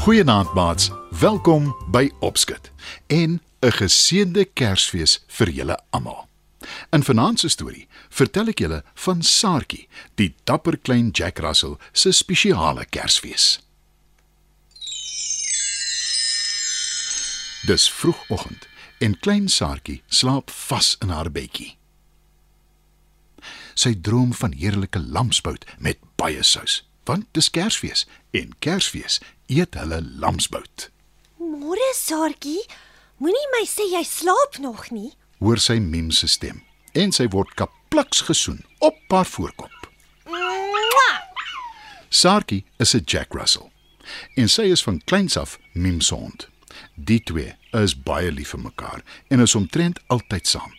Goeienaand maats, welkom by Opskud en 'n geseënde Kersfees vir julle almal. In vanaand se storie vertel ek julle van Saartjie, die dapper klein Jack Russell se spesiale Kersfees. Dis vroegoggend en klein Saartjie slaap vas in haar bedjie. Sy droom van heerlike lamsbout met baie sous, want dis Kersfees en Kersfees eet hulle lamsbout. Môre, Saartjie. Moenie my sê jy slaap nog nie. Hoor sy miem se stem en sy word kapliks gesoen op haar voorkop. Saartjie is 'n Jack Russell en sy is van kleins af miem se hond. Die twee is baie lief vir mekaar en is omtrent altyd saam.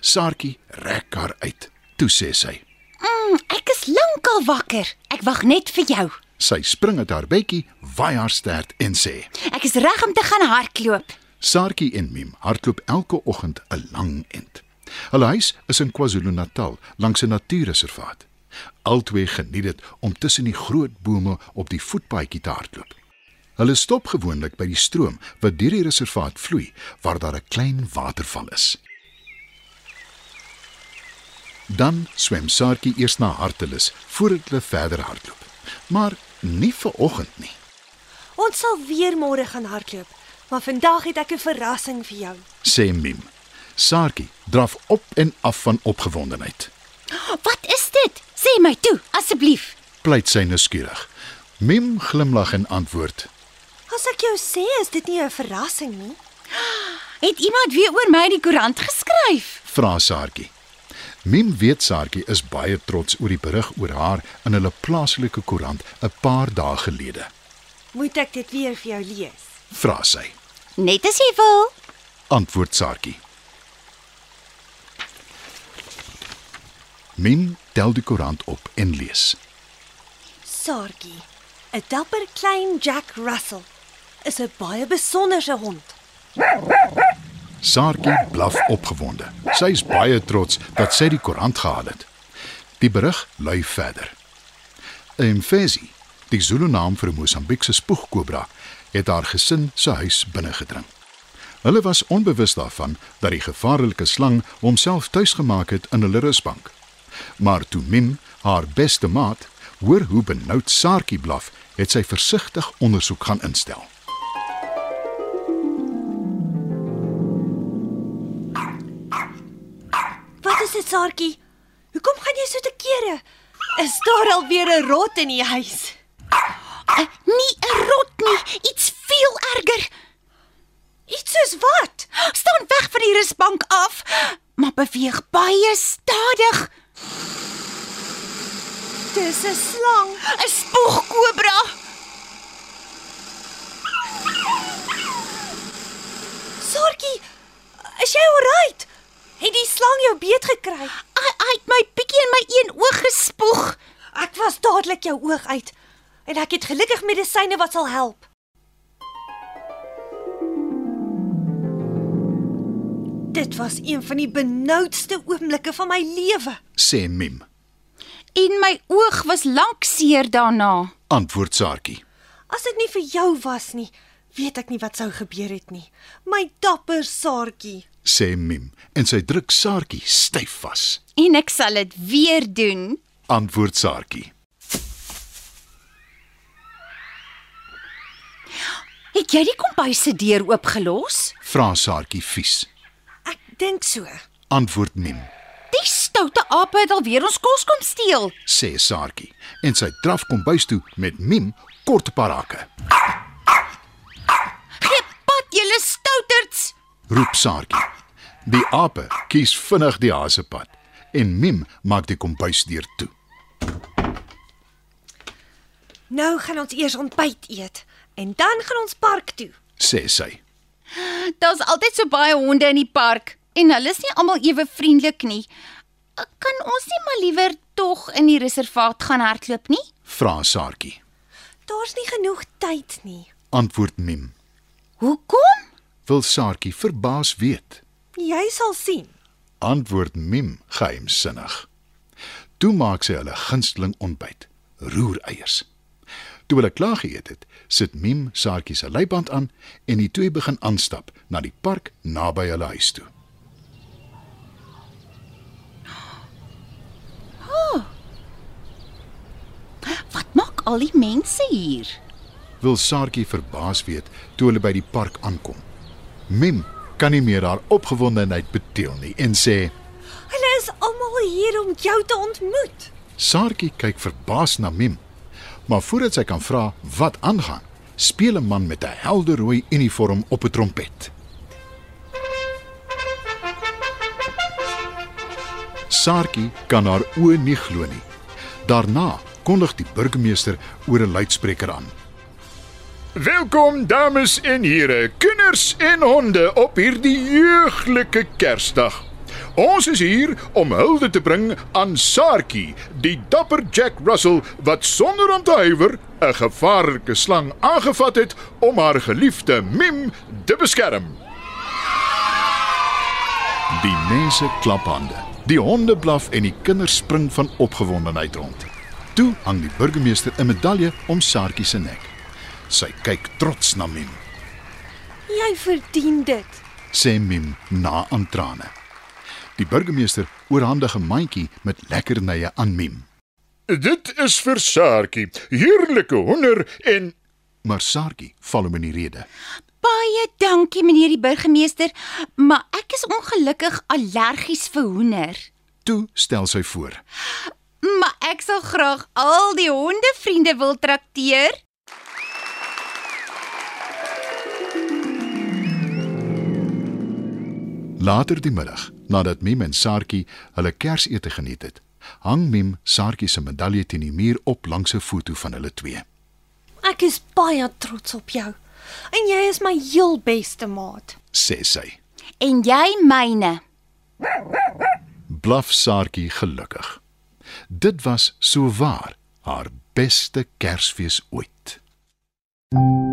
Saartjie rek haar uit. Toe sê sy: Mm, ek is lankal wakker. Ek wag net vir jou. Sy spring uit haar bedjie, waai haar stert en sê: Ek is reg om te gaan hardloop. Saartjie en Miem hardloop elke oggend 'n lang end. Hulle huis is in KwaZulu-Natal, langs 'n natuurreservaat. Albei geniet dit om tussen die groot bome op die voetpaadjie te hardloop. Hulle stop gewoonlik by die stroom wat deur die reservaat vloei, waar daar 'n klein waterval is. Dan swem Saartjie eers na hartelus voordat hulle verder hardloop. Maar nie vir oggend nie. Ons sal weer môre gaan hardloop, maar vandag het ek 'n verrassing vir jou. sê Mim. Saartjie draf op en af van opgewondenheid. Wat is dit? Sê my toe, asseblief. Pleit sy nuuskierig. Mim glimlag en antwoord: As ek jou sê, is dit nie 'n verrassing nie. Het iemand weer oor my in die koerant geskryf? Vra Saartjie. Mim weet Saartjie is baie trots oor die berig oor haar in hulle plaaslike koerant 'n paar dae gelede. Moet ek dit weer vir jou lees? Vra sy. Net as jy wil. Antwoord Saartjie. Mim tel die koerant op en lees. Saartjie, 'n dapper klein Jack Russell, is 'n baie besonderse hond. Saartjie blaf opgewonde. Sy is baie trots dat sy die koerant gehaal het. Die berig lui verder. 'n Mfezi, die Zulu naam vir 'n Mosambiekse spoegkobra, het haar gesin se huis binnengedring. Hulle was onbewus daarvan dat die gevaarlike slang homself tuisgemaak het in hulle rusbank. Maar toe Mim, haar beste maat, hoor hoe benoud Saartjie blaf, het sy versigtig ondersoek gaan instel. Saartjie? Hoekom gaan jy so te kere? Is daar alweer 'n rot in die huis? Uh, nie 'n rot nie, iets veel erger. Iets soos wat? Staan weg van die rusbank af, maar beweeg baie stadig. Dis 'n slang. 'n Spoegkobra. Saartjie, is jy alright? Het die slang jou beet gekry? Hy het my bietjie in my een oog gespoeg. Ek was dadelik jou oog uit en ek het gelukkig medisyne wat sal help. Dit was een van die benoudste oomblikke van my lewe. Sê Mim. En my oog was lank seer daarna. Antwoord Saartjie. As dit nie vir jou was nie, weet ek nie wat sou gebeur het nie. My dapper Saartjie. sê Mim en sy druk Saartjie styf vas. En ek sal dit weer doen. Antwoord Saartjie. Het jy die kombuis se deur oopgelos? Vra Saartjie vies. Ek dink so. Antwoord Mim, Die stoute ape het alweer ons kos kom steel. sê Saartjie en sy draf kombuis toe met Mim kort parake. Roep Saartjie. Die ape kies vinnig die hasepad en Mim maak die kombuisdeur toe. Nou gaan ons eers ontbyt eet en dan gaan ons park toe. sê sy. Daar's altyd so baie honde in die park en hulle is nie almal ewe vriendelik nie. Kan ons nie maar liewer tog in die reservaat gaan hardloop nie? Vra Saartjie. Daar's nie genoeg tyd nie. Antwoord Mim. Hoekom? Wil Saartjie verbaas weet. Jy sal sien. Antwoord Mim geheimsinnig. Toe maak sy hulle gunsteling ontbyt, roereiers. Toe hulle klaar geëet het, sit Mim Saartjie se leiband aan en die twee begin aanstap na die park naby hulle huis toe. Wat maak al die mense hier? Wil Saartjie verbaas weet toe hulle by die park aankom. Mim kan nie meer haar opgewondenheid beteel nie en sê: Hulle is almal hier om jou te ontmoet. Saartjie kyk verbaas na Mim. Maar voordat sy kan vra wat aangaan, speel 'n man met 'n helder rooi uniform op 'n trompet. Saartjie kan haar oë nie glo nie. Daarna kondig die burgemeester oor 'n luidspreker aan. Welkom dames en here, kinders en honde op hierdie jeuglike Kersdag. Ons is hier om hulde te bring aan Saartjie, die dapper Jack Russell wat sonder om te huiwer 'n gevaarlike slang aangevat het om haar geliefde Mim te beskerm. Die mense klap hande. Die honde blaf en die kinders spring van opgewondenheid rond. Toe hang die burgemeester 'n medalje om Saartjie se nek. Sy kyk trots na Mim. Jy verdien dit. sê Mim na aan trane. Die burgemeester oorhandig 'n mandjie met lekkernye aan Mim. Dit is vir Saartjie, heerlike hoender en Maar Saartjie val hom in die rede. Baie dankie meneer die burgemeester, maar ek is ongelukkig allergies vir hoender. Toe stel sy voor. Maar ek sal graag al die hondevriende wil trakteer. Later die middag, nadat Mim en Saartjie hulle Kersete geniet het, hang Mim Saartjie se medalje teen die muur op langs 'n foto van hulle twee. Ek is baie trots op jou. En jy is my heel beste maat. sê sy. En jy myne. Blaf Saartjie gelukkig. Dit was so waar haar beste Kersfees ooit. Thank you